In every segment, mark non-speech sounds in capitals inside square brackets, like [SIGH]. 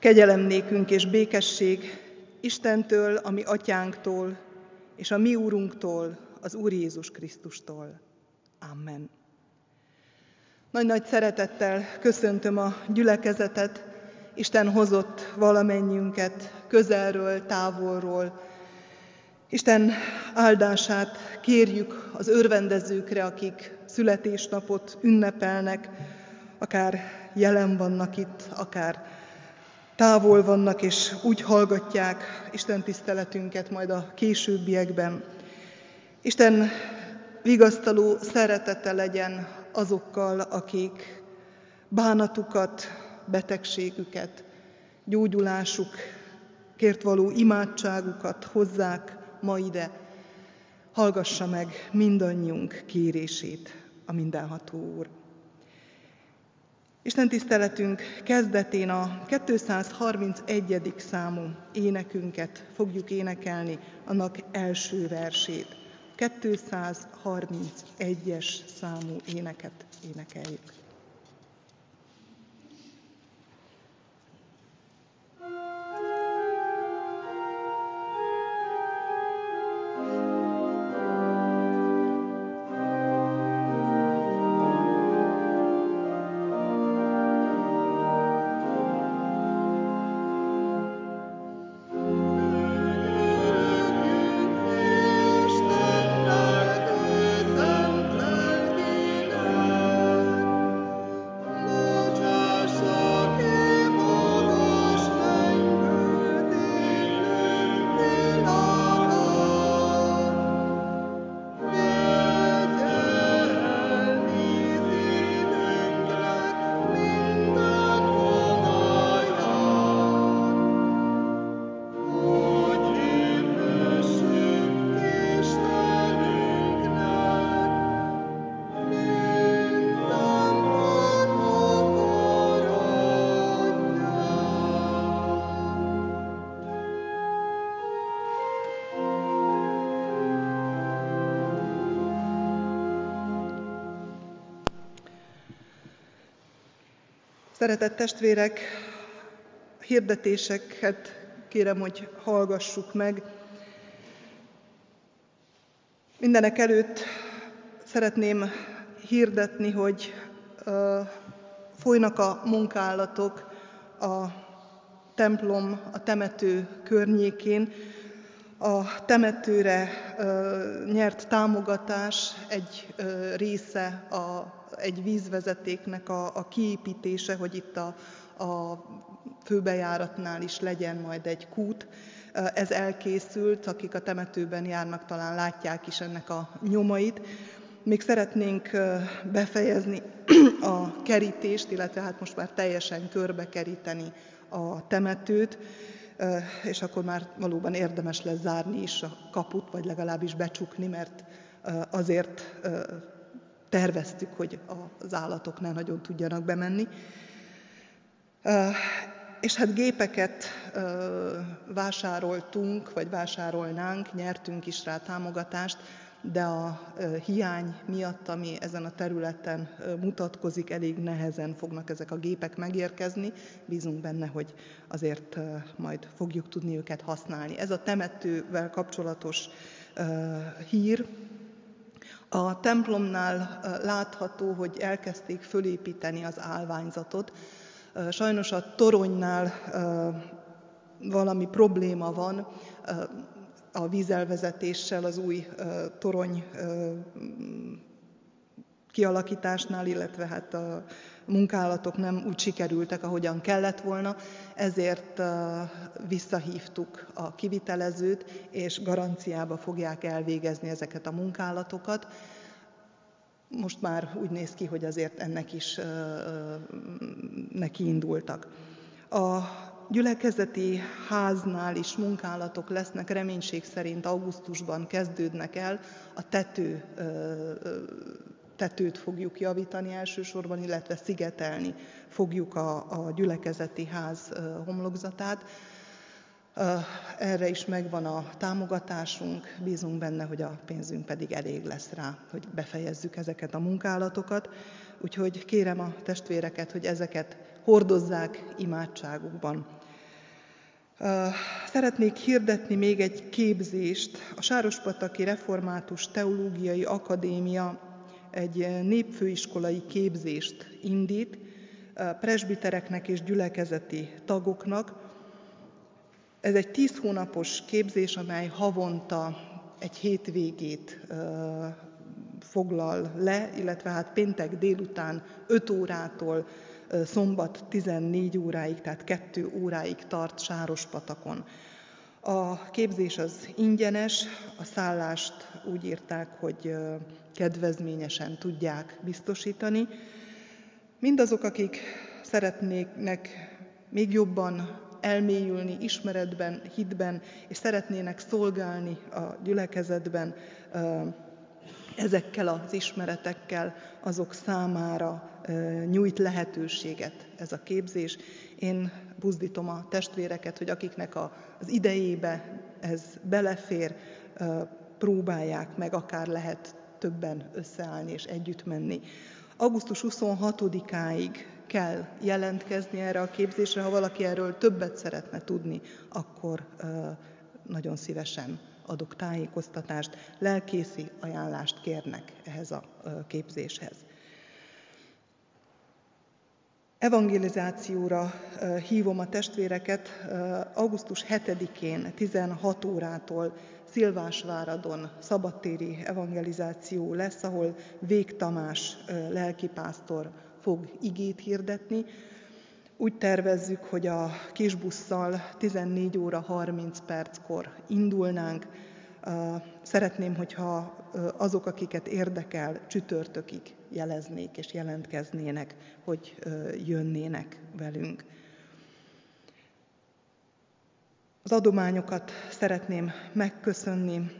Kegyelem nékünk és békesség Istentől, a mi atyánktól, és a mi úrunktól, az Úr Jézus Krisztustól. Amen. Nagy-nagy szeretettel köszöntöm a gyülekezetet, Isten hozott valamennyiünket közelről, távolról. Isten áldását kérjük az örvendezőkre, akik születésnapot ünnepelnek, akár jelen vannak itt, akár távol vannak, és úgy hallgatják Isten tiszteletünket majd a későbbiekben. Isten vigasztaló szeretete legyen azokkal, akik bánatukat, betegségüket, gyógyulásuk, kért való imádságukat hozzák ma ide. Hallgassa meg mindannyiunk kérését a mindenható Úr. Isten tiszteletünk kezdetén a 231. számú énekünket fogjuk énekelni, annak első versét. 231-es számú éneket énekeljük. Szeretett testvérek, hirdetéseket kérem, hogy hallgassuk meg. Mindenek előtt szeretném hirdetni, hogy folynak a munkálatok a templom, a temető környékén. A temetőre nyert támogatás egy része a egy vízvezetéknek a, a kiépítése, hogy itt a, a főbejáratnál is legyen majd egy kút. Ez elkészült, akik a temetőben járnak, talán látják is ennek a nyomait. Még szeretnénk befejezni [CLEARS THROAT] a kerítést, illetve hát most már teljesen körbe keríteni a temetőt, és akkor már valóban érdemes lesz zárni is a kaput, vagy legalábbis becsukni, mert azért terveztük, hogy az állatok ne nagyon tudjanak bemenni. És hát gépeket vásároltunk, vagy vásárolnánk, nyertünk is rá támogatást, de a hiány miatt, ami ezen a területen mutatkozik, elég nehezen fognak ezek a gépek megérkezni. Bízunk benne, hogy azért majd fogjuk tudni őket használni. Ez a temetővel kapcsolatos hír, a templomnál látható, hogy elkezdték fölépíteni az állványzatot. Sajnos a toronynál valami probléma van a vízelvezetéssel, az új torony kialakításnál, illetve hát a munkálatok nem úgy sikerültek, ahogyan kellett volna, ezért visszahívtuk a kivitelezőt, és garanciába fogják elvégezni ezeket a munkálatokat. Most már úgy néz ki, hogy azért ennek is neki indultak. A gyülekezeti háznál is munkálatok lesznek, reménység szerint augusztusban kezdődnek el, a tető tetőt fogjuk javítani elsősorban, illetve szigetelni fogjuk a, a gyülekezeti ház homlokzatát. Erre is megvan a támogatásunk, bízunk benne, hogy a pénzünk pedig elég lesz rá, hogy befejezzük ezeket a munkálatokat. Úgyhogy kérem a testvéreket, hogy ezeket hordozzák imádságukban. Szeretnék hirdetni még egy képzést. A Sárospataki Református Teológiai Akadémia egy népfőiskolai képzést indít presbitereknek és gyülekezeti tagoknak. Ez egy tíz hónapos képzés, amely havonta egy hétvégét foglal le, illetve hát péntek délután 5 órától szombat 14 óráig, tehát 2 óráig tart Sárospatakon. A képzés az ingyenes, a szállást úgy írták, hogy kedvezményesen tudják biztosítani. Mindazok, akik szeretnének még jobban elmélyülni ismeretben, hitben, és szeretnének szolgálni a gyülekezetben ezekkel az ismeretekkel, azok számára nyújt lehetőséget ez a képzés. Én buzdítom a testvéreket, hogy akiknek az idejébe ez belefér, próbálják meg, akár lehet többen összeállni és együtt menni. Augusztus 26-áig kell jelentkezni erre a képzésre, ha valaki erről többet szeretne tudni, akkor nagyon szívesen adok tájékoztatást, lelkészi ajánlást kérnek ehhez a képzéshez. Evangelizációra hívom a testvéreket augusztus 7-én 16 órától Szilvásváradon szabadtéri evangelizáció lesz, ahol Vég Tamás lelkipásztor fog igét hirdetni. Úgy tervezzük, hogy a kisbusszal 14 óra 30 perckor indulnánk. Szeretném, hogyha azok, akiket érdekel, csütörtökig jeleznék és jelentkeznének, hogy jönnének velünk. Az adományokat szeretném megköszönni.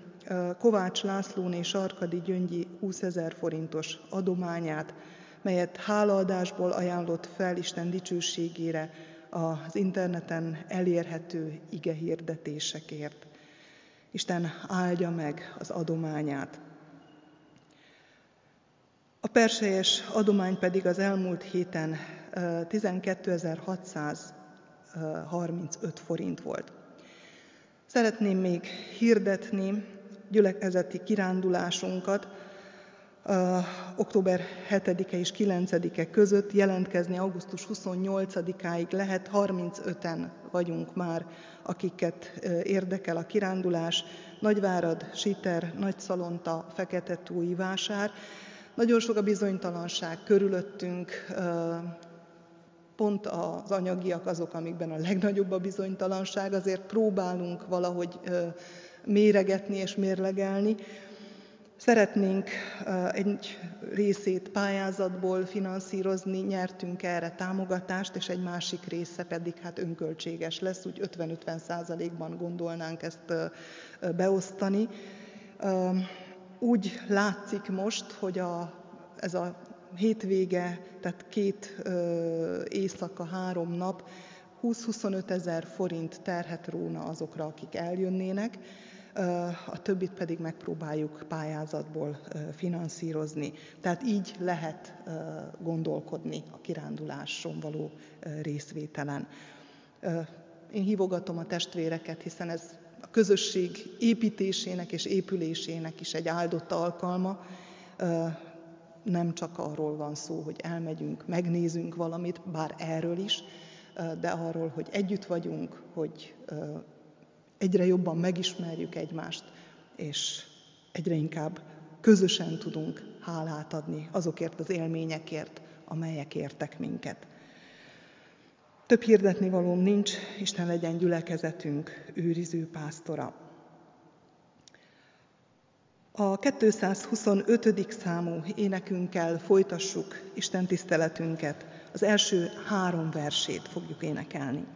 Kovács Lászlón és Arkadi Gyöngyi 20 ezer forintos adományát, melyet hálaadásból ajánlott fel Isten dicsőségére az interneten elérhető ige hirdetésekért. Isten áldja meg az adományát. A perselyes adomány pedig az elmúlt héten 12.635 forint volt. Szeretném még hirdetni gyülekezeti kirándulásunkat, október 7-e és 9-e között jelentkezni augusztus 28-áig lehet, 35-en vagyunk már, akiket érdekel a kirándulás. Nagyvárad, Siter, Nagyszalonta, Fekete-túi vásár. Nagyon sok a bizonytalanság körülöttünk, pont az anyagiak azok, amikben a legnagyobb a bizonytalanság, azért próbálunk valahogy méregetni és mérlegelni. Szeretnénk egy részét pályázatból finanszírozni, nyertünk erre támogatást, és egy másik része pedig hát önköltséges lesz, úgy 50-50 százalékban gondolnánk ezt beosztani. Úgy látszik most, hogy a, ez a hétvége, tehát két éjszaka, három nap, 20-25 ezer forint terhet róna azokra, akik eljönnének, a többit pedig megpróbáljuk pályázatból finanszírozni. Tehát így lehet gondolkodni a kiránduláson való részvételen. Én hívogatom a testvéreket, hiszen ez a közösség építésének és épülésének is egy áldott alkalma. Nem csak arról van szó, hogy elmegyünk, megnézünk valamit, bár erről is, de arról, hogy együtt vagyunk, hogy egyre jobban megismerjük egymást, és egyre inkább közösen tudunk hálát adni azokért az élményekért, amelyek értek minket. Több hirdetni valóm nincs, Isten legyen gyülekezetünk őriző pásztora. A 225. számú énekünkkel folytassuk Isten tiszteletünket. Az első három versét fogjuk énekelni.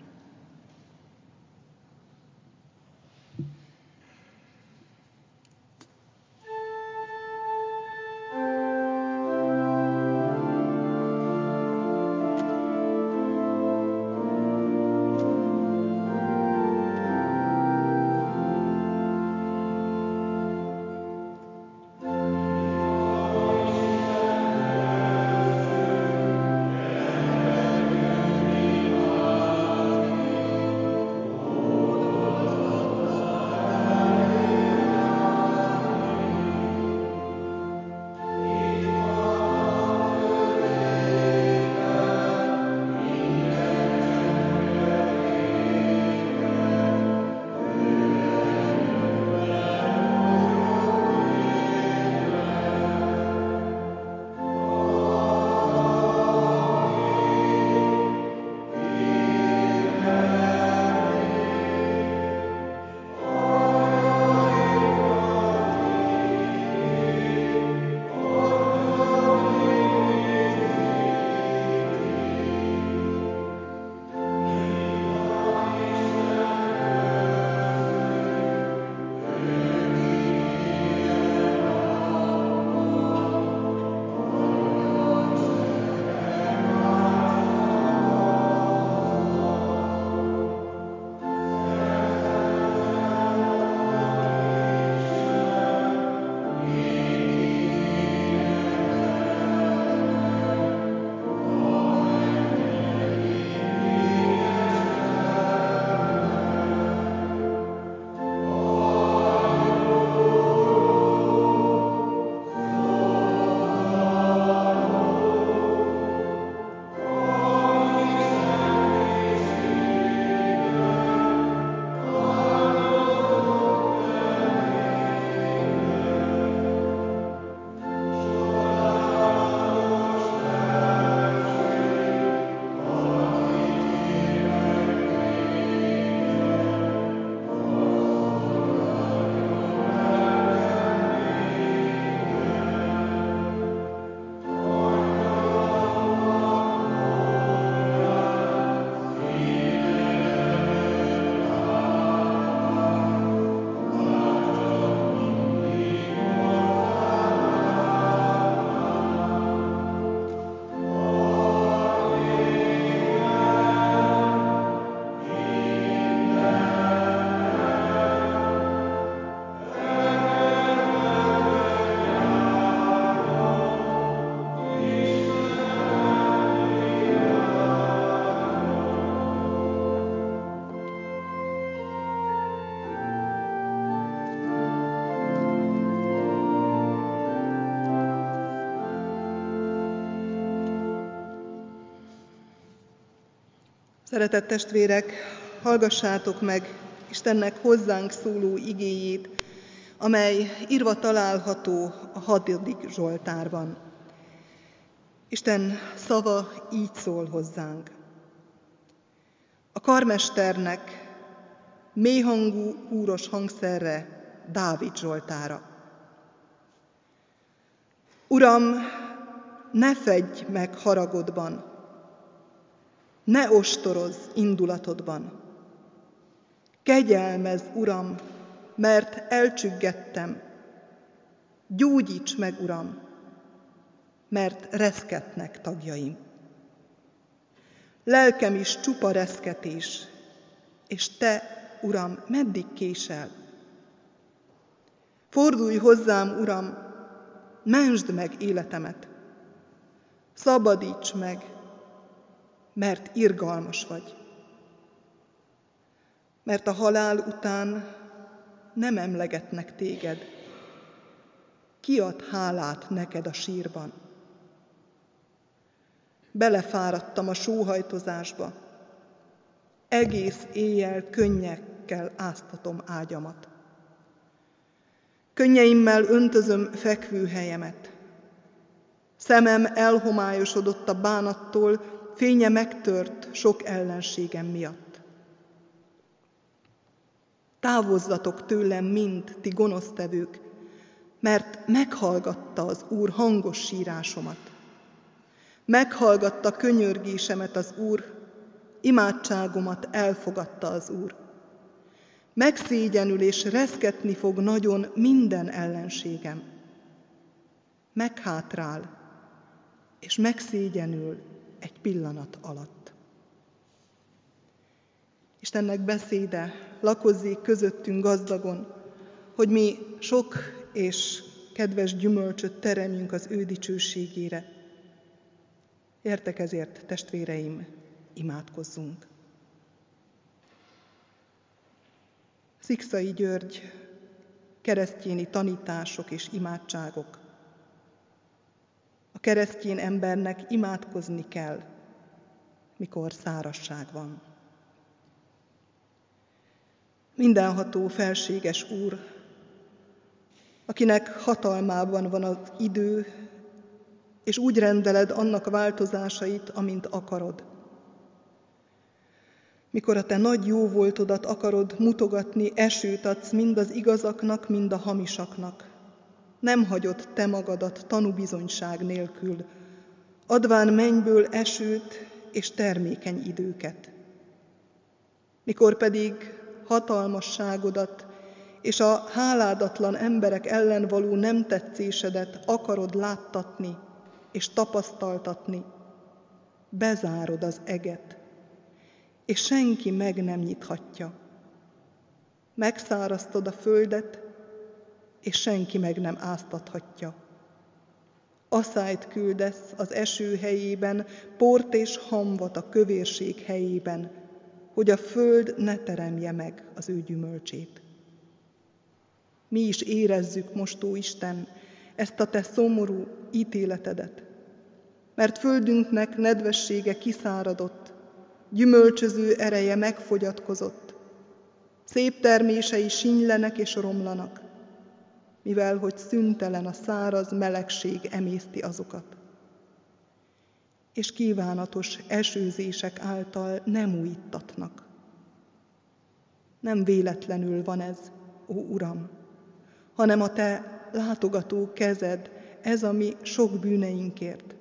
Szeretett testvérek, hallgassátok meg Istennek hozzánk szóló igéjét, amely írva található a hatodik Zsoltárban. Isten szava így szól hozzánk. A karmesternek mélyhangú, húros hangszerre Dávid Zsoltára. Uram, ne fedj meg haragodban, ne ostoroz indulatodban. Kegyelmez, Uram, mert elcsüggettem. Gyógyíts meg, Uram, mert reszketnek tagjaim. Lelkem is csupa reszketés, és Te, Uram, meddig késel? Fordulj hozzám, Uram, mensd meg életemet. Szabadíts meg, mert irgalmas vagy. Mert a halál után nem emlegetnek téged. Kiad hálát neked a sírban. Belefáradtam a sóhajtozásba. Egész éjjel könnyekkel áztatom ágyamat. Könnyeimmel öntözöm fekvőhelyemet. Szemem elhomályosodott a bánattól, fénye megtört sok ellenségem miatt. Távozzatok tőlem mind, ti gonosztevők, mert meghallgatta az Úr hangos sírásomat. Meghallgatta könyörgésemet az Úr, imádságomat elfogadta az Úr. Megszégyenül és reszketni fog nagyon minden ellenségem. Meghátrál, és megszégyenül egy pillanat alatt. Istennek beszéde lakozzék közöttünk gazdagon, hogy mi sok és kedves gyümölcsöt teremjünk az ő dicsőségére. Értek ezért, testvéreim, imádkozzunk. Szikszai György, keresztjéni tanítások és imádságok. A keresztjén embernek imádkozni kell, mikor szárasság van. Mindenható felséges Úr, akinek hatalmában van az idő, és úgy rendeled annak változásait, amint akarod mikor a te nagy jó voltodat akarod mutogatni, esőt adsz mind az igazaknak, mind a hamisaknak. Nem hagyod te magadat tanúbizonyság nélkül, adván mennyből esőt és termékeny időket. Mikor pedig hatalmasságodat és a háládatlan emberek ellen való nem tetszésedet akarod láttatni és tapasztaltatni, bezárod az eget, és senki meg nem nyithatja. Megszárasztod a földet, és senki meg nem áztathatja. Aszályt küldesz az eső helyében, port és hamvat a kövérség helyében, hogy a föld ne teremje meg az ő gyümölcsét. Mi is érezzük most, ó Isten, ezt a te szomorú ítéletedet, mert földünknek nedvessége kiszáradott, gyümölcsöző ereje megfogyatkozott, szép termései sinylenek és romlanak, mivel hogy szüntelen a száraz melegség emészti azokat. És kívánatos esőzések által nem újítatnak. Nem véletlenül van ez, ó Uram, hanem a Te látogató kezed, ez a mi sok bűneinkért,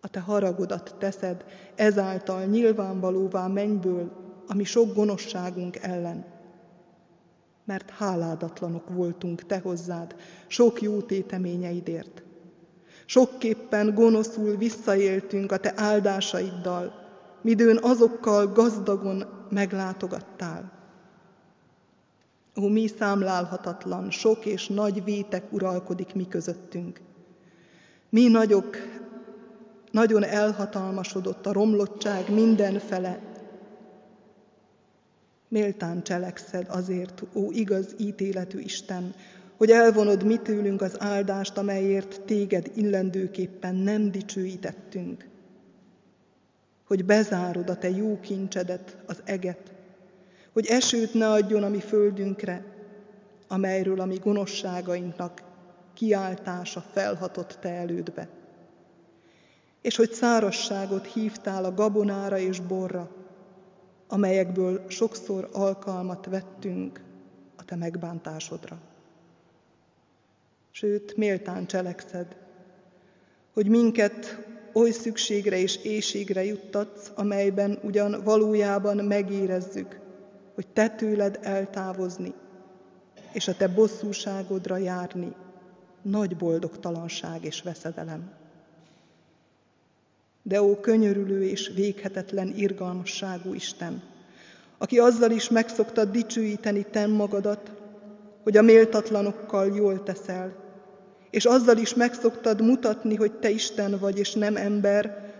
a te haragodat teszed, ezáltal nyilvánvalóvá mennyből, ami sok gonoszságunk ellen. Mert háládatlanok voltunk te hozzád, sok jó téteményeidért. Sokképpen gonoszul visszaéltünk a te áldásaiddal, midőn azokkal gazdagon meglátogattál. Ó, mi számlálhatatlan, sok és nagy vétek uralkodik mi közöttünk. Mi nagyok nagyon elhatalmasodott a romlottság mindenfele. Méltán cselekszed azért, ó igaz ítéletű Isten, hogy elvonod mi tőlünk az áldást, amelyért téged illendőképpen nem dicsőítettünk. hogy bezárod a te jó kincsedet, az eget, hogy esőt ne adjon a mi földünkre, amelyről a mi gonoszságainknak kiáltása felhatott te elődbe. És hogy szárasságot hívtál a gabonára és borra, amelyekből sokszor alkalmat vettünk a te megbántásodra. Sőt, méltán cselekszed, hogy minket oly szükségre és éjségre juttatsz, amelyben ugyan valójában megérezzük, hogy te tőled eltávozni, és a te bosszúságodra járni, nagy boldogtalanság és veszedelem. De ó könyörülő és véghetetlen irgalmasságú Isten, aki azzal is megszoktad dicsőíteni te magadat, hogy a méltatlanokkal jól teszel, és azzal is megszoktad mutatni, hogy te Isten vagy és nem ember,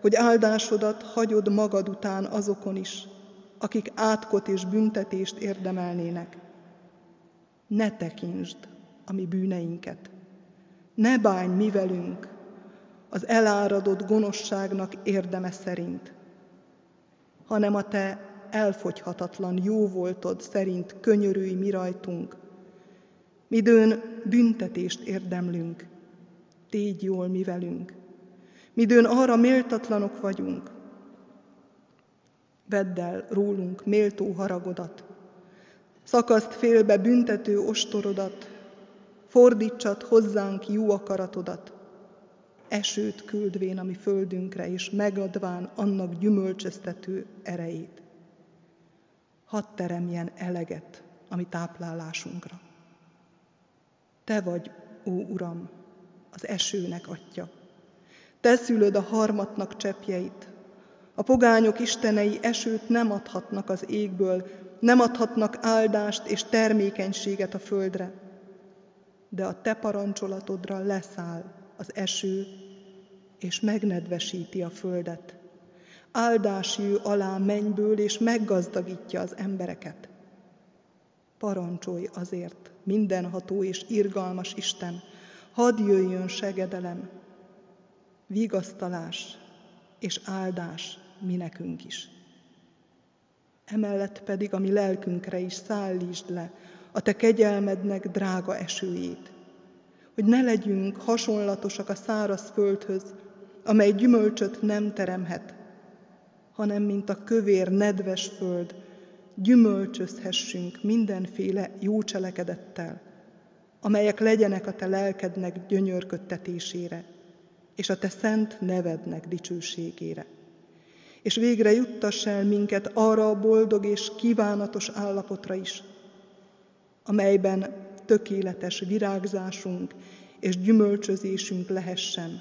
hogy áldásodat hagyod magad után azokon is, akik átkot és büntetést érdemelnének. Ne tekintsd a mi bűneinket, ne bánj mi velünk az eláradott gonoszságnak érdeme szerint, hanem a te elfogyhatatlan jó voltod szerint könyörülj mi rajtunk, midőn büntetést érdemlünk, tégy jól mi velünk, midőn arra méltatlanok vagyunk, vedd el rólunk méltó haragodat, szakaszt félbe büntető ostorodat, fordítsad hozzánk jó akaratodat, esőt küldvén a mi földünkre, és megadván annak gyümölcsöztető erejét. Hadd teremjen eleget a mi táplálásunkra. Te vagy, ó Uram, az esőnek atya. Te szülöd a harmatnak cseppjeit. A pogányok istenei esőt nem adhatnak az égből, nem adhatnak áldást és termékenységet a földre. De a te parancsolatodra leszáll eső, és megnedvesíti a földet. Áldás jő alá mennyből, és meggazdagítja az embereket. Parancsolj azért, mindenható és irgalmas Isten, hadd jöjjön segedelem, vigasztalás és áldás mi nekünk is. Emellett pedig a mi lelkünkre is szállítsd le a te kegyelmednek drága esőjét, hogy ne legyünk hasonlatosak a száraz földhöz, amely gyümölcsöt nem teremhet, hanem mint a kövér nedves föld, gyümölcsözhessünk mindenféle jó cselekedettel, amelyek legyenek a te lelkednek gyönyörködtetésére, és a te szent nevednek dicsőségére. És végre juttass el minket arra a boldog és kívánatos állapotra is, amelyben tökéletes virágzásunk és gyümölcsözésünk lehessen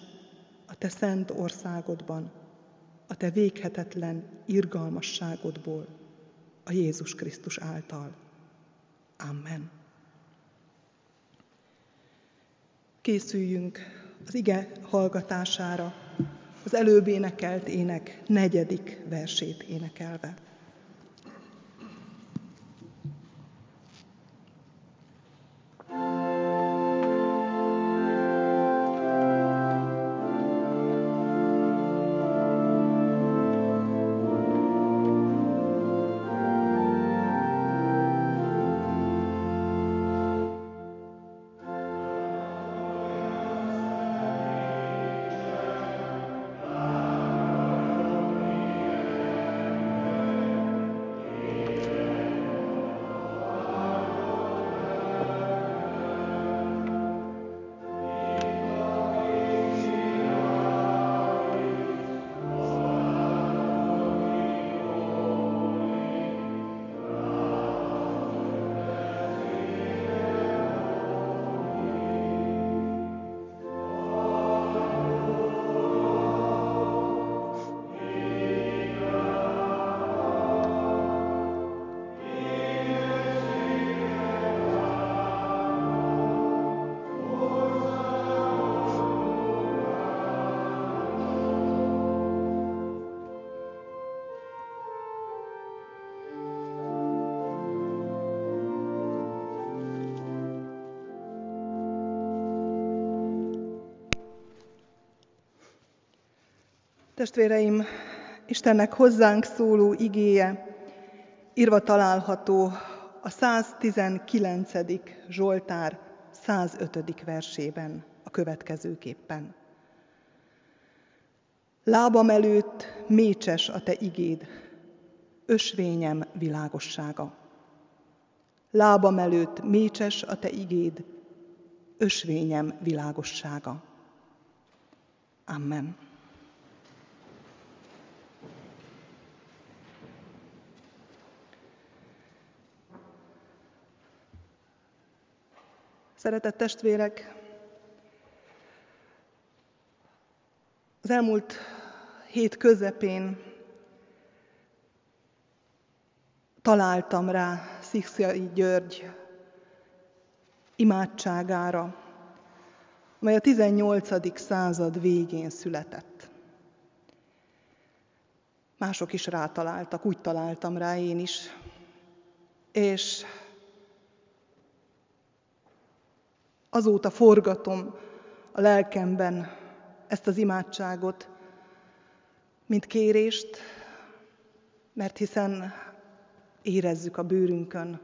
a te szent országodban, a te véghetetlen irgalmasságodból a Jézus Krisztus által. Amen. Készüljünk az ige hallgatására, az előbb énekelt ének negyedik versét énekelve. Testvéreim, Istennek hozzánk szóló igéje írva található a 119. Zsoltár 105. versében a következőképpen. Lábam előtt mécses a te igéd, ösvényem világossága. Lábam előtt mécses a te igéd, ösvényem világossága. Amen. Szeretett testvérek, az elmúlt hét közepén találtam rá Szikszai György imádságára, amely a 18. század végén született. Mások is rátaláltak, úgy találtam rá én is. És azóta forgatom a lelkemben ezt az imádságot, mint kérést, mert hiszen érezzük a bőrünkön,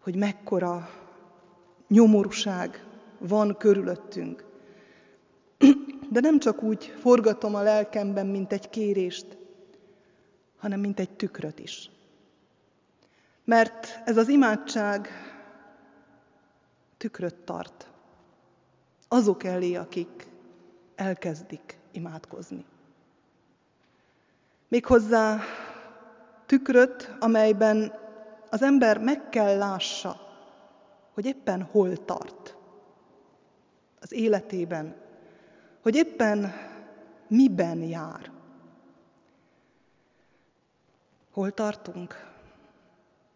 hogy mekkora nyomorúság van körülöttünk. De nem csak úgy forgatom a lelkemben, mint egy kérést, hanem mint egy tükröt is. Mert ez az imádság tükröt tart azok elé, akik elkezdik imádkozni. Méghozzá tükröt, amelyben az ember meg kell lássa, hogy éppen hol tart az életében, hogy éppen miben jár. Hol tartunk,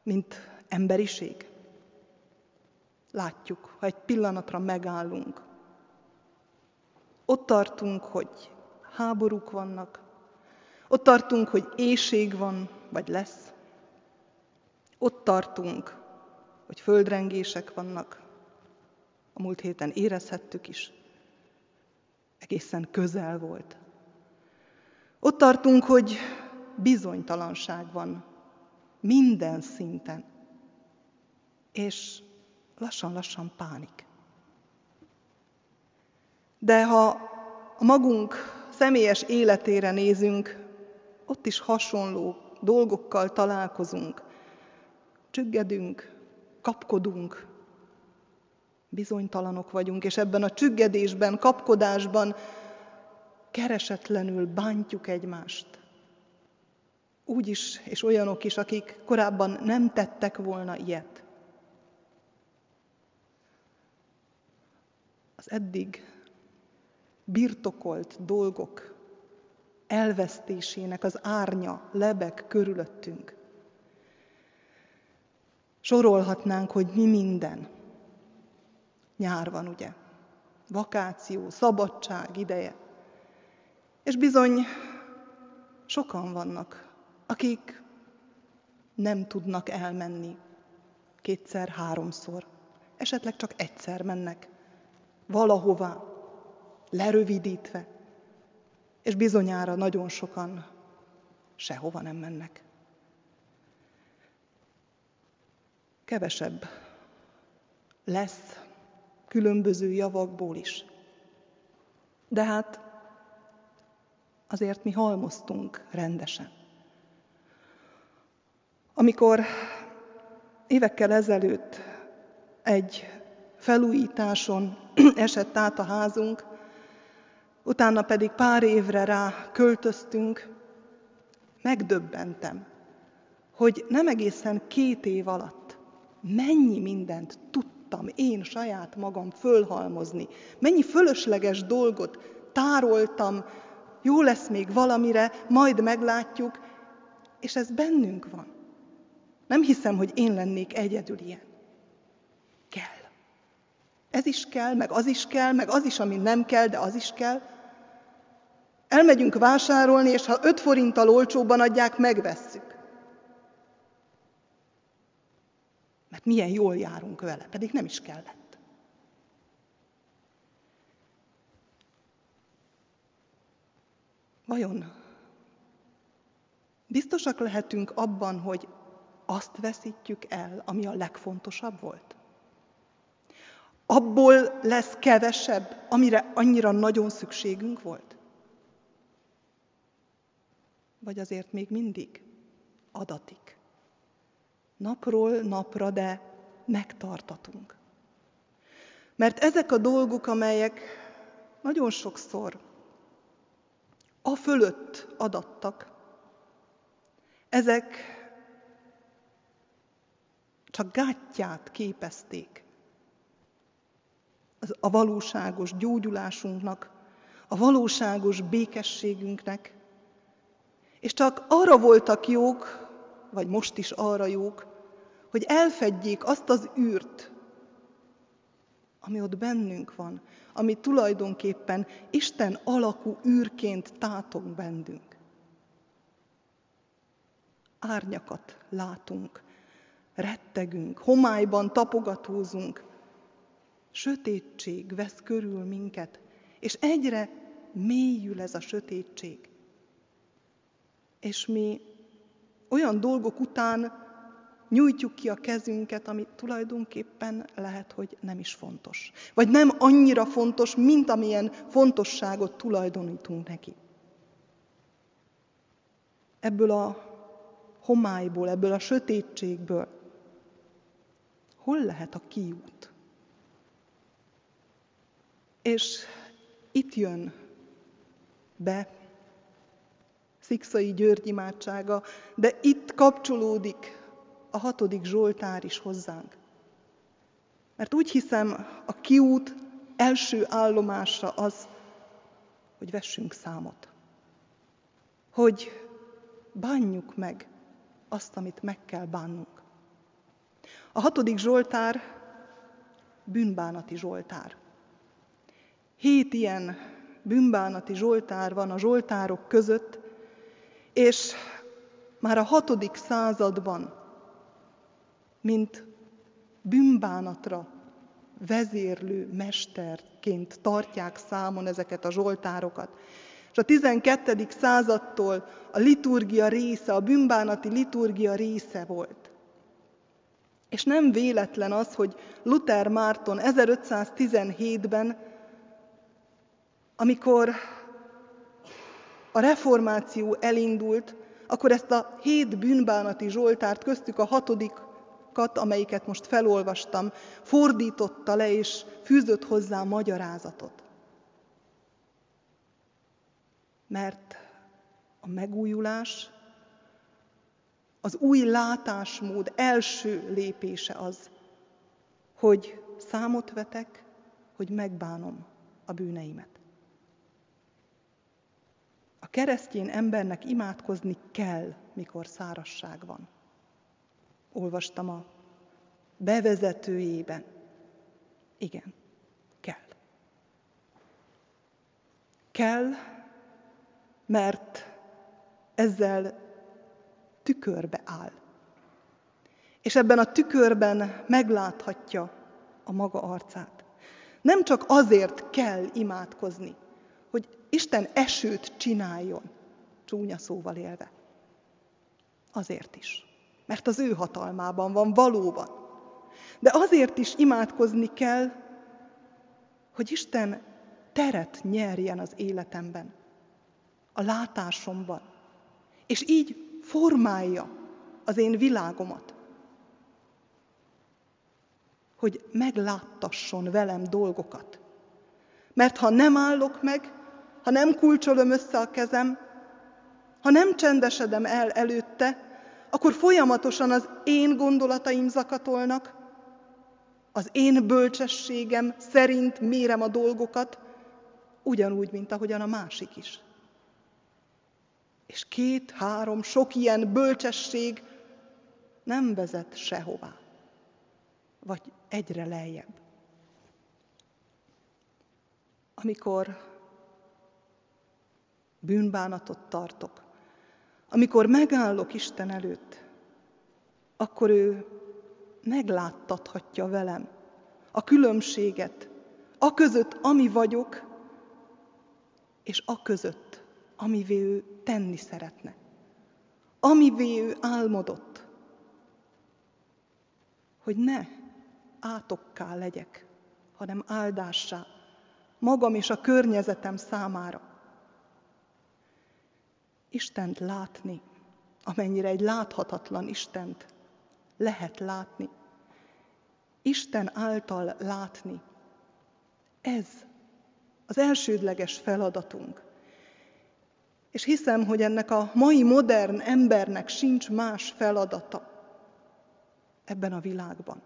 mint emberiség? Látjuk, ha egy pillanatra megállunk. Ott tartunk, hogy háborúk vannak, ott tartunk, hogy éjség van, vagy lesz. Ott tartunk, hogy földrengések vannak. A múlt héten érezhettük is. Egészen közel volt. Ott tartunk, hogy bizonytalanság van minden szinten. És lassan-lassan pánik. De ha a magunk személyes életére nézünk, ott is hasonló dolgokkal találkozunk. Csüggedünk, kapkodunk, bizonytalanok vagyunk, és ebben a csüggedésben, kapkodásban keresetlenül bántjuk egymást. Úgy is, és olyanok is, akik korábban nem tettek volna ilyet. Az eddig birtokolt dolgok elvesztésének az árnya lebek körülöttünk. Sorolhatnánk, hogy mi minden. Nyár van, ugye? Vakáció, szabadság ideje. És bizony sokan vannak, akik nem tudnak elmenni kétszer, háromszor, esetleg csak egyszer mennek valahová, lerövidítve, és bizonyára nagyon sokan sehova nem mennek. Kevesebb lesz különböző javakból is. De hát azért mi halmoztunk rendesen. Amikor évekkel ezelőtt egy felújításon [CLEARS THROAT] esett át a házunk, utána pedig pár évre rá költöztünk, megdöbbentem, hogy nem egészen két év alatt mennyi mindent tudtam én saját magam fölhalmozni, mennyi fölösleges dolgot tároltam, jó lesz még valamire, majd meglátjuk, és ez bennünk van. Nem hiszem, hogy én lennék egyedül ilyen. Ez is kell, meg az is kell, meg az is, ami nem kell, de az is kell. Elmegyünk vásárolni, és ha öt forinttal olcsóban adják, megvesszük. Mert milyen jól járunk vele, pedig nem is kellett. Vajon Biztosak lehetünk abban, hogy azt veszítjük el, ami a legfontosabb volt? Abból lesz kevesebb, amire annyira nagyon szükségünk volt? Vagy azért még mindig adatik? Napról napra, de megtartatunk. Mert ezek a dolgok, amelyek nagyon sokszor a fölött adattak, ezek csak gátját képezték a valóságos gyógyulásunknak, a valóságos békességünknek, és csak arra voltak jók, vagy most is arra jók, hogy elfedjék azt az űrt, ami ott bennünk van, ami tulajdonképpen Isten alakú űrként tátog bennünk. Árnyakat látunk, rettegünk, homályban tapogatózunk, sötétség vesz körül minket, és egyre mélyül ez a sötétség. És mi olyan dolgok után nyújtjuk ki a kezünket, ami tulajdonképpen lehet, hogy nem is fontos. Vagy nem annyira fontos, mint amilyen fontosságot tulajdonítunk neki. Ebből a homályból, ebből a sötétségből hol lehet a kiút? És itt jön be Szikszai György imádsága, de itt kapcsolódik a hatodik Zsoltár is hozzánk. Mert úgy hiszem, a kiút első állomása az, hogy vessünk számot. Hogy bánjuk meg azt, amit meg kell bánnunk. A hatodik Zsoltár bűnbánati Zsoltár. Hét ilyen bűnbánati Zsoltár van a Zsoltárok között, és már a hatodik században mint bűnbánatra vezérlő mesterként tartják számon ezeket a zsoltárokat. És a 12. századtól a liturgia része, a bűnbánati liturgia része volt. És nem véletlen az, hogy Luther Márton 1517-ben, amikor a reformáció elindult, akkor ezt a hét bűnbánati zsoltárt, köztük a hatodik kat, amelyiket most felolvastam, fordította le és fűzött hozzá magyarázatot. Mert a megújulás, az új látásmód első lépése az, hogy számot vetek, hogy megbánom a bűneimet. Keresztény embernek imádkozni kell, mikor szárasság van olvastam a bevezetőjében. Igen, kell. Kell, mert ezzel tükörbe áll. És ebben a tükörben megláthatja a maga arcát. Nem csak azért kell imádkozni, Isten esőt csináljon, csúnya szóval élve. Azért is mert az ő hatalmában van valóban. De azért is imádkozni kell, hogy Isten teret nyerjen az életemben, a látásomban, és így formálja az én világomat, hogy megláttasson velem dolgokat. Mert ha nem állok meg, ha nem kulcsolom össze a kezem, ha nem csendesedem el előtte, akkor folyamatosan az én gondolataim zakatolnak, az én bölcsességem szerint mérem a dolgokat, ugyanúgy, mint ahogyan a másik is. És két, három, sok ilyen bölcsesség nem vezet sehová, vagy egyre lejjebb. Amikor bűnbánatot tartok, amikor megállok Isten előtt, akkor ő megláttathatja velem a különbséget, a között, ami vagyok, és a között, amivé ő tenni szeretne. amivé ő álmodott, hogy ne átokká legyek, hanem áldássá, magam és a környezetem számára. Istent látni, amennyire egy láthatatlan Istent lehet látni. Isten által látni. Ez az elsődleges feladatunk. És hiszem, hogy ennek a mai modern embernek sincs más feladata ebben a világban.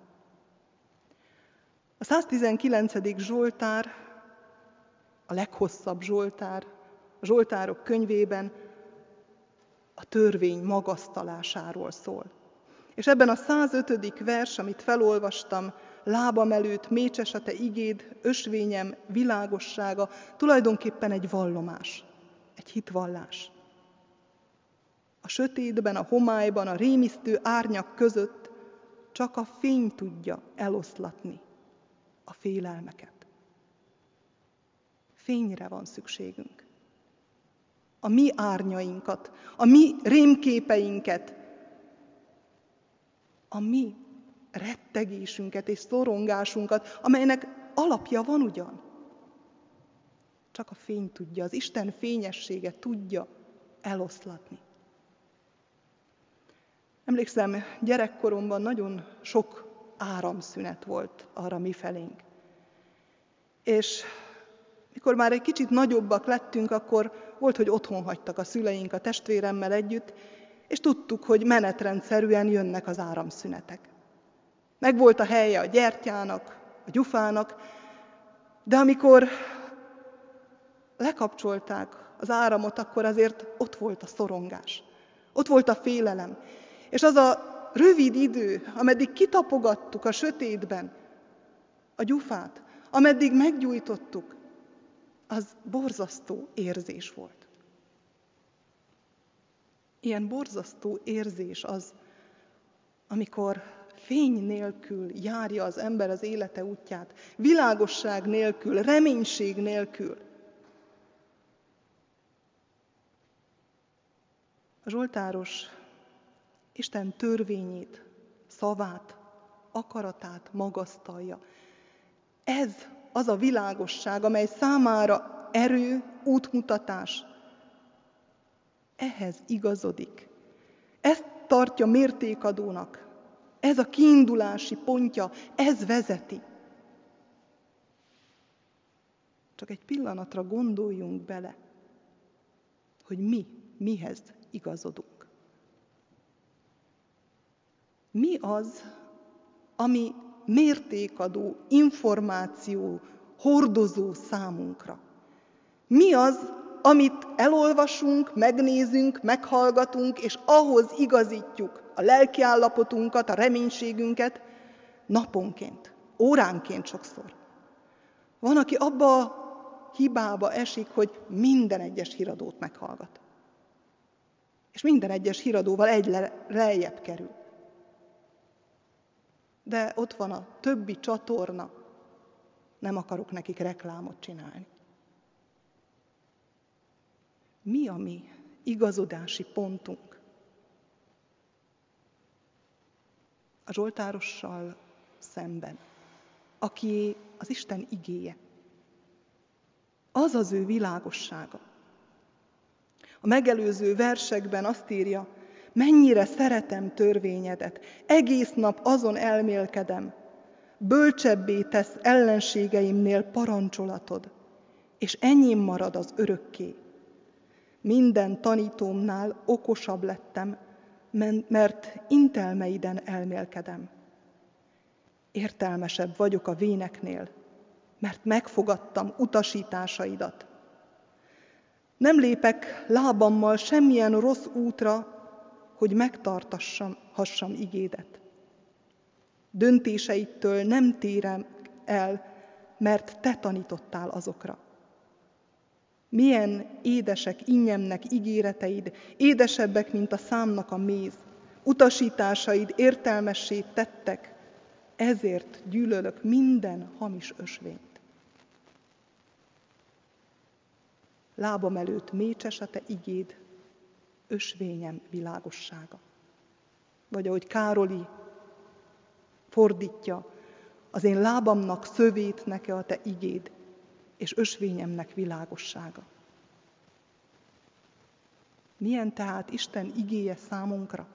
A 119. Zsoltár, a leghosszabb Zsoltár, a Zsoltárok könyvében a törvény magasztalásáról szól. És ebben a 105. vers, amit felolvastam, lábam előtt mécses a te igéd, ösvényem, világossága, tulajdonképpen egy vallomás, egy hitvallás. A sötétben, a homályban, a rémisztő árnyak között csak a fény tudja eloszlatni a félelmeket. Fényre van szükségünk. A mi árnyainkat, a mi rémképeinket, a mi rettegésünket és szorongásunkat, amelynek alapja van ugyan. Csak a fény tudja, az Isten fényessége tudja eloszlatni. Emlékszem, gyerekkoromban nagyon sok áramszünet volt arra mi felénk. És mikor már egy kicsit nagyobbak lettünk, akkor volt, hogy otthon hagytak a szüleink a testvéremmel együtt, és tudtuk, hogy menetrendszerűen jönnek az áramszünetek. Meg volt a helye a gyertyának, a gyufának, de amikor lekapcsolták az áramot, akkor azért ott volt a szorongás, ott volt a félelem. És az a rövid idő, ameddig kitapogattuk a sötétben a gyufát, ameddig meggyújtottuk, az borzasztó érzés volt. Ilyen borzasztó érzés az, amikor fény nélkül járja az ember az élete útját, világosság nélkül, reménység nélkül. A Zsoltáros Isten törvényét, szavát, akaratát magasztalja. Ez az a világosság, amely számára erő, útmutatás. Ehhez igazodik. Ezt tartja mértékadónak. Ez a kiindulási pontja, ez vezeti. Csak egy pillanatra gondoljunk bele, hogy mi mihez igazodunk. Mi az, ami mértékadó információ hordozó számunkra? Mi az, amit elolvasunk, megnézünk, meghallgatunk, és ahhoz igazítjuk a lelkiállapotunkat, a reménységünket naponként, óránként sokszor. Van, aki abba a hibába esik, hogy minden egyes híradót meghallgat. És minden egyes híradóval egy lejjebb kerül de ott van a többi csatorna, nem akarok nekik reklámot csinálni. Mi a mi igazodási pontunk? A Zsoltárossal szemben, aki az Isten igéje. Az az ő világossága. A megelőző versekben azt írja, mennyire szeretem törvényedet, egész nap azon elmélkedem, bölcsebbé tesz ellenségeimnél parancsolatod, és enyém marad az örökké. Minden tanítómnál okosabb lettem, mert intelmeiden elmélkedem. Értelmesebb vagyok a véneknél, mert megfogadtam utasításaidat. Nem lépek lábammal semmilyen rossz útra, hogy megtartassam hassam igédet. Döntéseittől nem térem el, mert te tanítottál azokra. Milyen édesek innyemnek ígéreteid, édesebbek, mint a számnak a méz. Utasításaid értelmessé tettek, ezért gyűlölök minden hamis ösvényt. Lábam előtt mécses a te igéd, ösvényem világossága. Vagy ahogy Károli fordítja, az én lábamnak szövét neke a te igéd, és ösvényemnek világossága. Milyen tehát Isten igéje számunkra?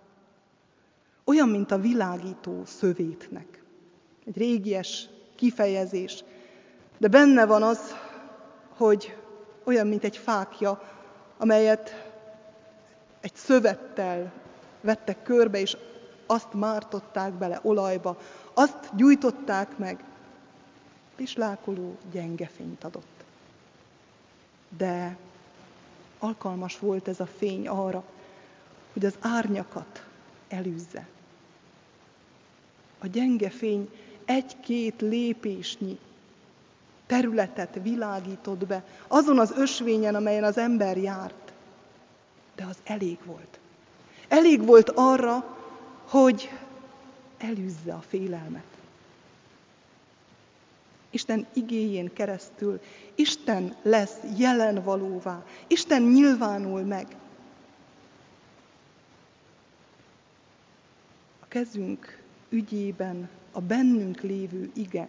Olyan, mint a világító szövétnek. Egy régies kifejezés, de benne van az, hogy olyan, mint egy fákja, amelyet egy szövettel vettek körbe, és azt mártották bele olajba, azt gyújtották meg, pislákoló, gyenge fényt adott. De alkalmas volt ez a fény arra, hogy az árnyakat elűzze. A gyenge fény egy-két lépésnyi területet világított be, azon az ösvényen, amelyen az ember járt. De az elég volt. Elég volt arra, hogy elűzze a félelmet. Isten igéjén keresztül Isten lesz jelen valóvá, Isten nyilvánul meg. A kezünk ügyében a bennünk lévő ige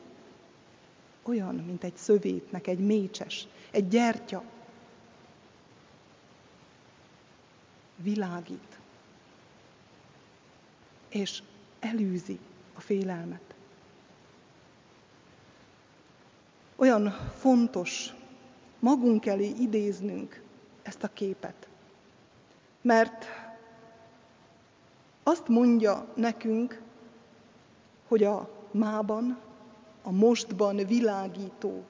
olyan, mint egy szövétnek, egy mécses, egy gyertya. Világít. És elűzi a félelmet. Olyan fontos magunk elé idéznünk ezt a képet. Mert azt mondja nekünk, hogy a mában, a mostban világító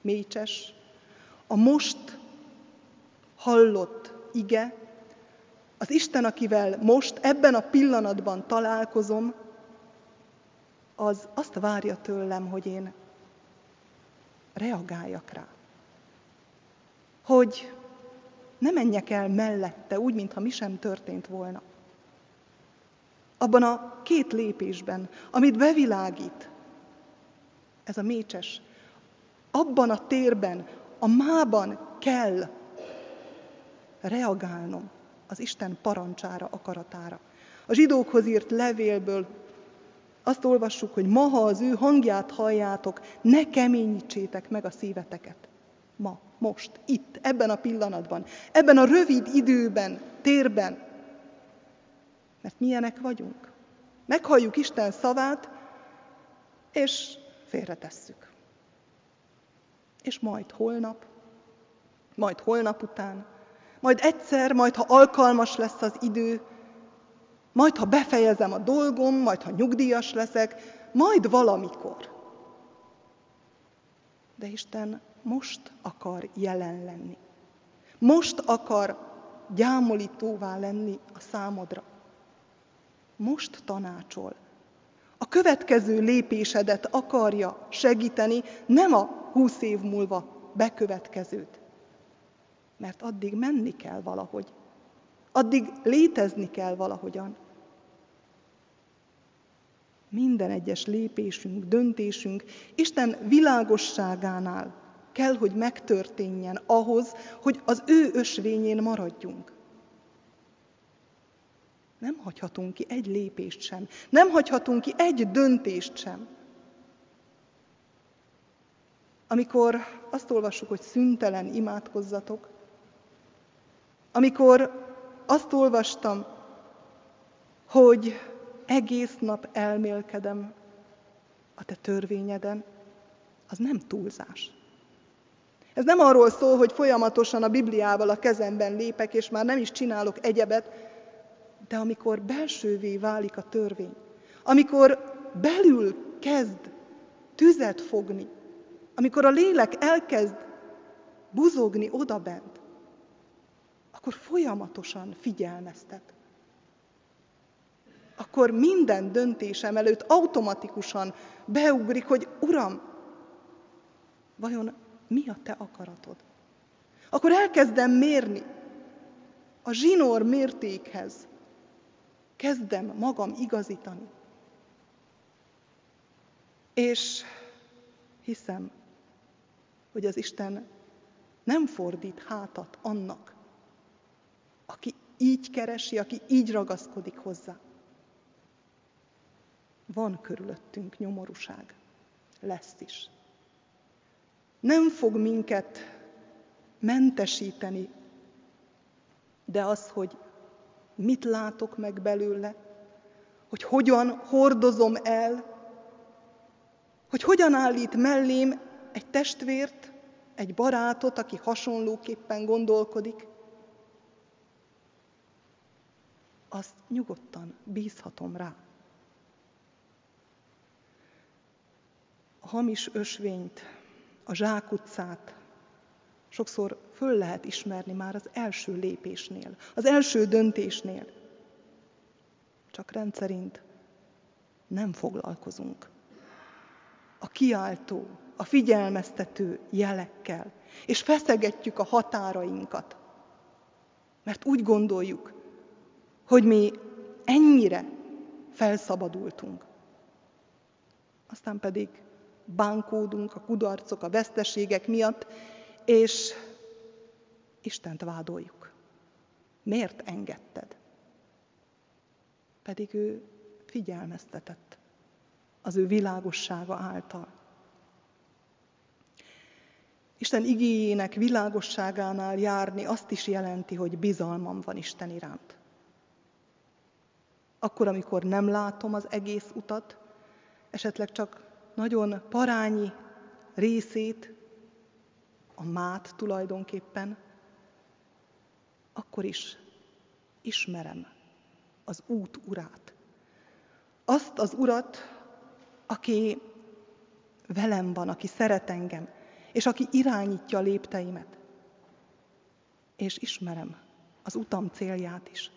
mécses, a most hallott ige, az Isten, akivel most, ebben a pillanatban találkozom, az azt várja tőlem, hogy én reagáljak rá. Hogy ne menjek el mellette, úgy, mintha mi sem történt volna. Abban a két lépésben, amit bevilágít ez a mécses, abban a térben, a mában kell reagálnom az Isten parancsára, akaratára. A zsidókhoz írt levélből azt olvassuk, hogy ma, ha az ő hangját halljátok, ne keményítsétek meg a szíveteket. Ma, most, itt, ebben a pillanatban, ebben a rövid időben, térben. Mert milyenek vagyunk. Meghalljuk Isten szavát, és félretesszük. És majd holnap, majd holnap után, majd egyszer, majd ha alkalmas lesz az idő, majd ha befejezem a dolgom, majd ha nyugdíjas leszek, majd valamikor. De Isten most akar jelen lenni. Most akar gyámolítóvá lenni a számodra. Most tanácsol. A következő lépésedet akarja segíteni, nem a húsz év múlva bekövetkezőt. Mert addig menni kell valahogy. Addig létezni kell valahogyan. Minden egyes lépésünk, döntésünk Isten világosságánál kell, hogy megtörténjen ahhoz, hogy az ő ösvényén maradjunk. Nem hagyhatunk ki egy lépést sem. Nem hagyhatunk ki egy döntést sem. Amikor azt olvassuk, hogy szüntelen imádkozzatok, amikor azt olvastam, hogy egész nap elmélkedem a te törvényeden, az nem túlzás. Ez nem arról szól, hogy folyamatosan a Bibliával a kezemben lépek, és már nem is csinálok egyebet, de amikor belsővé válik a törvény, amikor belül kezd tüzet fogni, amikor a lélek elkezd buzogni odabent, akkor folyamatosan figyelmeztet akkor minden döntésem előtt automatikusan beugrik, hogy Uram, vajon mi a te akaratod? Akkor elkezdem mérni a zsinór mértékhez. Kezdem magam igazítani. És hiszem, hogy az Isten nem fordít hátat annak, aki így keresi, aki így ragaszkodik hozzá. Van körülöttünk nyomorúság. Lesz is. Nem fog minket mentesíteni, de az, hogy mit látok meg belőle, hogy hogyan hordozom el, hogy hogyan állít mellém egy testvért, egy barátot, aki hasonlóképpen gondolkodik, azt nyugodtan bízhatom rá. A hamis ösvényt, a zsákutcát sokszor föl lehet ismerni már az első lépésnél, az első döntésnél. Csak rendszerint nem foglalkozunk. A kiáltó, a figyelmeztető jelekkel, és feszegetjük a határainkat. Mert úgy gondoljuk, hogy mi ennyire felszabadultunk. Aztán pedig bánkódunk a kudarcok, a veszteségek miatt, és Istent vádoljuk. Miért engedted? Pedig ő figyelmeztetett az ő világossága által. Isten igényének világosságánál járni azt is jelenti, hogy bizalmam van Isten iránt. Akkor, amikor nem látom az egész utat, esetleg csak nagyon parányi részét, a mát tulajdonképpen, akkor is ismerem az út urát. Azt az urat, aki velem van, aki szeret engem, és aki irányítja a lépteimet. És ismerem az utam célját is.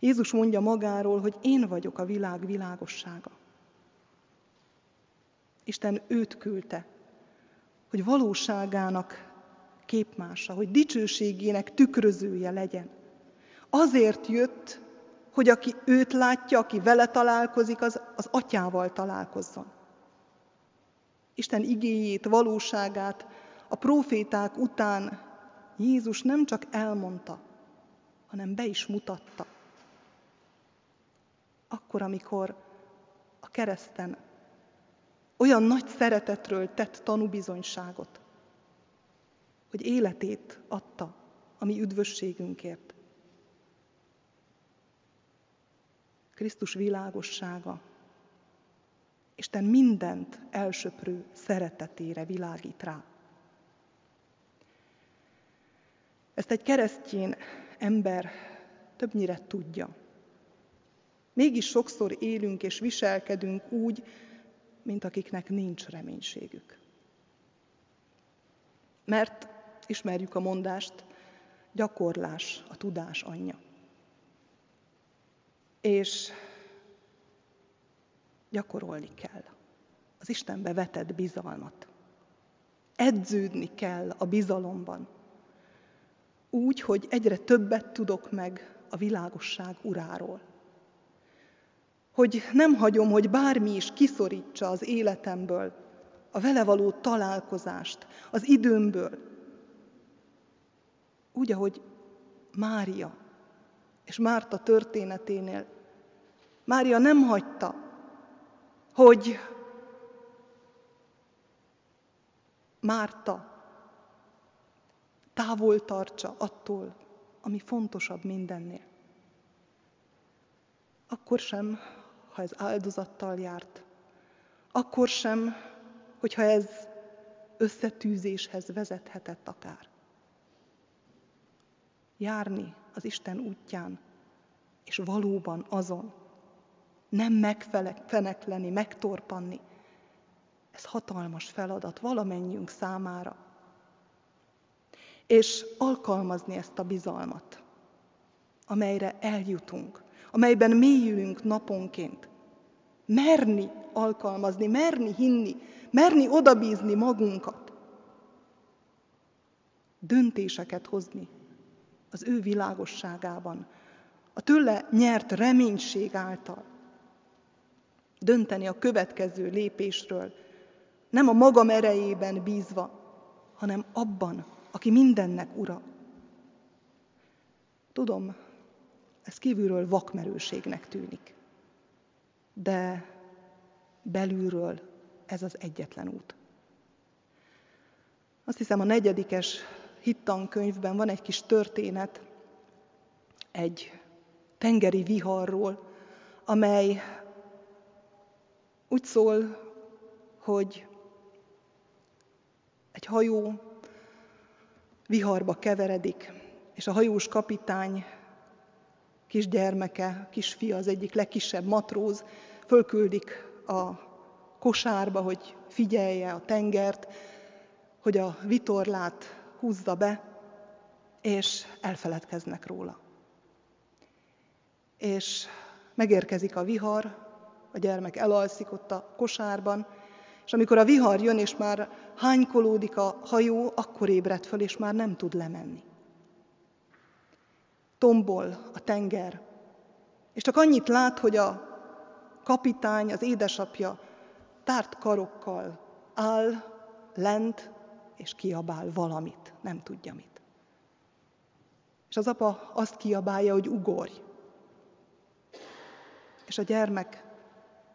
Jézus mondja magáról, hogy én vagyok a világ világossága. Isten őt küldte, hogy valóságának képmása, hogy dicsőségének tükrözője legyen. Azért jött, hogy aki őt látja, aki vele találkozik, az, az atyával találkozzon. Isten igéjét, valóságát a proféták után Jézus nem csak elmondta, hanem be is mutatta. Akkor, amikor a kereszten olyan nagy szeretetről tett tanúbizonyságot, hogy életét adta a mi üdvösségünkért. Krisztus világossága, Isten mindent elsöprő szeretetére világít rá. Ezt egy keresztjén ember többnyire tudja. Mégis sokszor élünk és viselkedünk úgy, mint akiknek nincs reménységük. Mert ismerjük a mondást, gyakorlás a tudás anyja. És gyakorolni kell az Istenbe vetett bizalmat. Edződni kell a bizalomban. Úgy, hogy egyre többet tudok meg a világosság uráról hogy nem hagyom, hogy bármi is kiszorítsa az életemből a vele való találkozást, az időmből. Úgy, ahogy Mária és Márta történeténél. Mária nem hagyta, hogy Márta távol tartsa attól, ami fontosabb mindennél. Akkor sem ha ez áldozattal járt. Akkor sem, hogyha ez összetűzéshez vezethetett akár. Járni az Isten útján, és valóban azon, nem megfenekleni, megtorpanni. Ez hatalmas feladat valamennyiünk számára. És alkalmazni ezt a bizalmat, amelyre eljutunk, amelyben mélyülünk naponként. Merni alkalmazni, merni hinni, merni odabízni magunkat. Döntéseket hozni az ő világosságában, a tőle nyert reménység által. Dönteni a következő lépésről, nem a magam erejében bízva, hanem abban, aki mindennek ura. Tudom, ez kívülről vakmerőségnek tűnik, de belülről ez az egyetlen út. Azt hiszem a negyedikes hittankönyvben van egy kis történet egy tengeri viharról, amely úgy szól, hogy egy hajó viharba keveredik, és a hajós kapitány kisgyermeke, kisfia, az egyik legkisebb matróz, fölküldik a kosárba, hogy figyelje a tengert, hogy a vitorlát húzza be, és elfeledkeznek róla. És megérkezik a vihar, a gyermek elalszik ott a kosárban, és amikor a vihar jön, és már hánykolódik a hajó, akkor ébred föl, és már nem tud lemenni. Tombol a tenger, és csak annyit lát, hogy a kapitány, az édesapja tárt karokkal áll lent, és kiabál valamit, nem tudja mit. És az apa azt kiabálja, hogy ugorj. És a gyermek,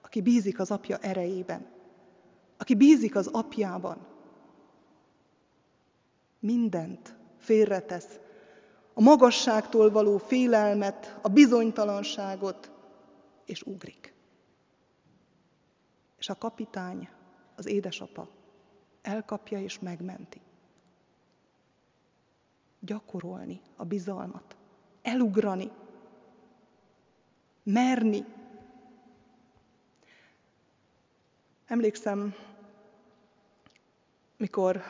aki bízik az apja erejében, aki bízik az apjában, mindent félretesz, a magasságtól való félelmet, a bizonytalanságot, és ugrik. És a kapitány, az édesapa elkapja és megmenti. Gyakorolni a bizalmat, elugrani, merni. Emlékszem, mikor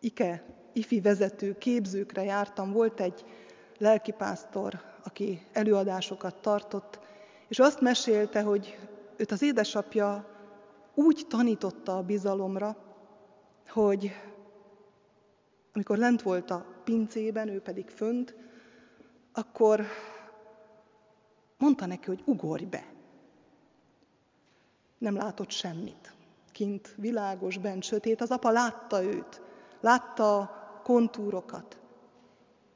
IKE ifi vezető képzőkre jártam, volt egy lelkipásztor, aki előadásokat tartott, és azt mesélte, hogy őt az édesapja úgy tanította a bizalomra, hogy amikor lent volt a pincében, ő pedig fönt, akkor mondta neki, hogy ugorj be. Nem látott semmit. Kint világos, bent sötét. Az apa látta őt, látta kontúrokat,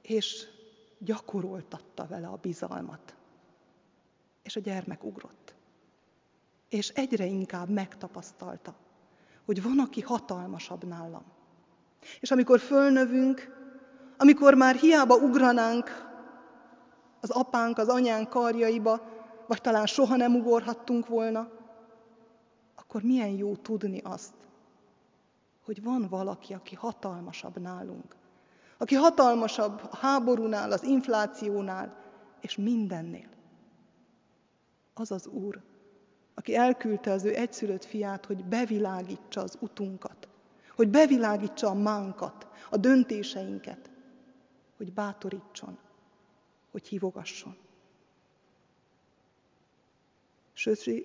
és gyakoroltatta vele a bizalmat. És a gyermek ugrott és egyre inkább megtapasztalta, hogy van, aki hatalmasabb nálam. És amikor fölnövünk, amikor már hiába ugranánk az apánk, az anyánk karjaiba, vagy talán soha nem ugorhattunk volna, akkor milyen jó tudni azt, hogy van valaki, aki hatalmasabb nálunk. Aki hatalmasabb a háborúnál, az inflációnál, és mindennél. Az az Úr, aki elküldte az ő egyszülött fiát, hogy bevilágítsa az utunkat, hogy bevilágítsa a mánkat, a döntéseinket, hogy bátorítson, hogy hívogasson.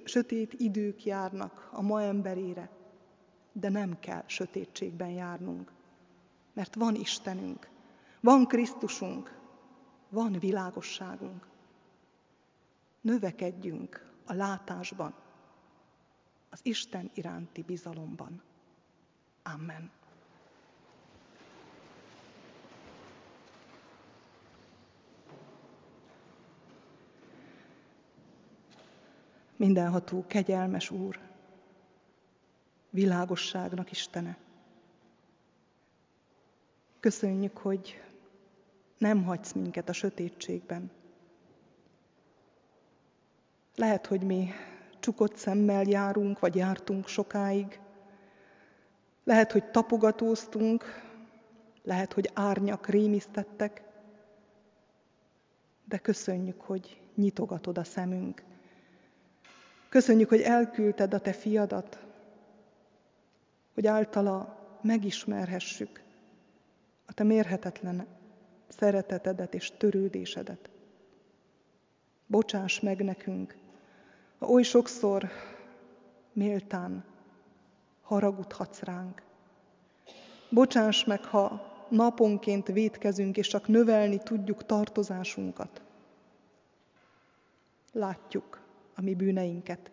Sötét idők járnak a ma emberére, de nem kell sötétségben járnunk, mert van Istenünk, van Krisztusunk, van világosságunk. Növekedjünk a látásban, az Isten iránti bizalomban. Amen. Mindenható, kegyelmes Úr, világosságnak Istene. Köszönjük, hogy nem hagysz minket a sötétségben. Lehet, hogy mi csukott szemmel járunk, vagy jártunk sokáig. Lehet, hogy tapogatóztunk, lehet, hogy árnyak rémisztettek, de köszönjük, hogy nyitogatod a szemünk. Köszönjük, hogy elküldted a te fiadat, hogy általa megismerhessük a te mérhetetlen szeretetedet és törődésedet. Bocsáss meg nekünk, ha oly sokszor méltán haragudhatsz ránk. Bocsáss meg, ha naponként védkezünk, és csak növelni tudjuk tartozásunkat. Látjuk a mi bűneinket.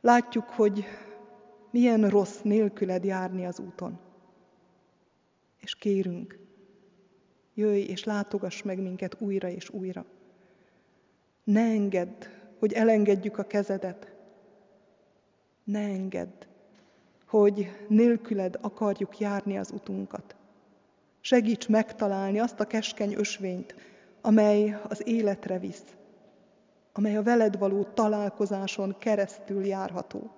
Látjuk, hogy milyen rossz nélküled járni az úton. És kérünk, Jöjj és látogass meg minket újra és újra. Ne engedd, hogy elengedjük a kezedet. Ne engedd, hogy nélküled akarjuk járni az utunkat. Segíts megtalálni azt a keskeny ösvényt, amely az életre visz, amely a veled való találkozáson keresztül járható.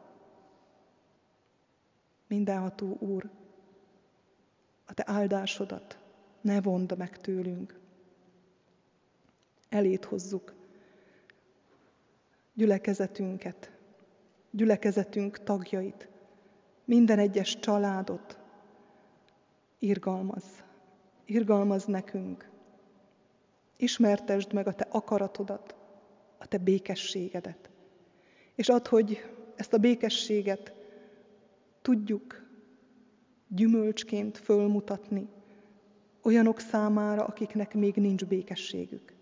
Mindenható Úr, a Te áldásodat ne vond meg tőlünk. Elét hozzuk gyülekezetünket, gyülekezetünk tagjait, minden egyes családot. Irgalmaz, irgalmaz nekünk. Ismertesd meg a Te akaratodat, a Te békességedet. És add, hogy ezt a békességet tudjuk gyümölcsként fölmutatni olyanok számára, akiknek még nincs békességük,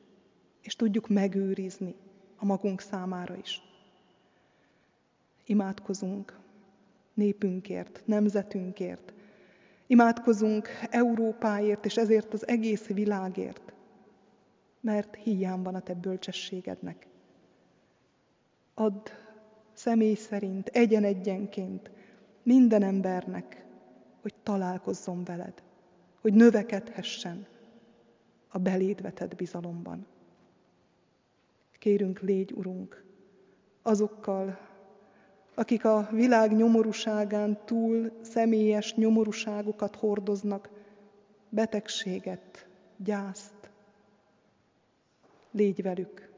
és tudjuk megőrizni a magunk számára is. Imádkozunk népünkért, nemzetünkért, imádkozunk Európáért, és ezért az egész világért, mert hiány van a Te bölcsességednek. Add személy szerint, egyen-egyenként minden embernek, hogy találkozzon veled, hogy növekedhessen a beléd vetett bizalomban. Kérünk, légy, Urunk, azokkal, akik a világ nyomorúságán túl személyes nyomorúságokat hordoznak, betegséget, gyászt. Légy velük,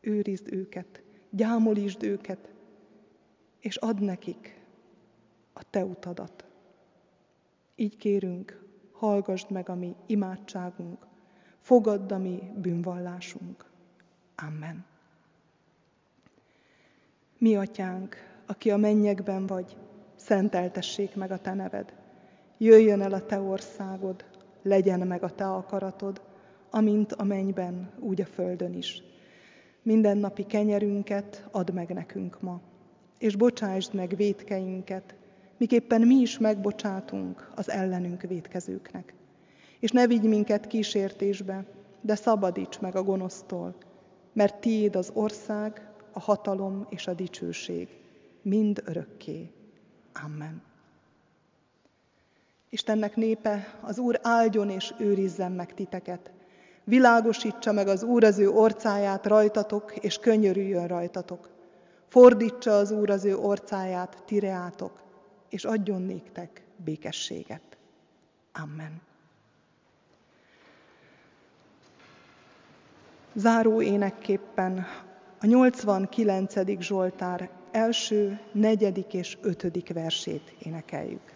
őrizd őket, gyámolítsd őket, és add nekik a Te utadat. Így kérünk, hallgassd meg a mi imádságunk, fogadd a mi bűnvallásunk. Amen. Mi atyánk, aki a mennyekben vagy, szenteltessék meg a te neved. Jöjjön el a te országod, legyen meg a te akaratod, amint a mennyben, úgy a földön is. Minden napi kenyerünket add meg nekünk ma, és bocsásd meg védkeinket, miképpen mi is megbocsátunk az ellenünk védkezőknek. És ne vigy minket kísértésbe, de szabadíts meg a gonosztól, mert tiéd az ország, a hatalom és a dicsőség, mind örökké. Amen. Istennek népe, az Úr áldjon és őrizzen meg titeket. Világosítsa meg az Úr az ő orcáját rajtatok, és könyörüljön rajtatok. Fordítsa az Úr az ő orcáját, tireátok, és adjon néktek békességet. Amen. Záró énekképpen a 89. Zsoltár első, negyedik és ötödik versét énekeljük.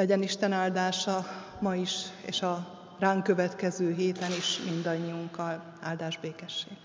Legyen Isten áldása ma is, és a ránk következő héten is mindannyiunkkal. Áldás békesség!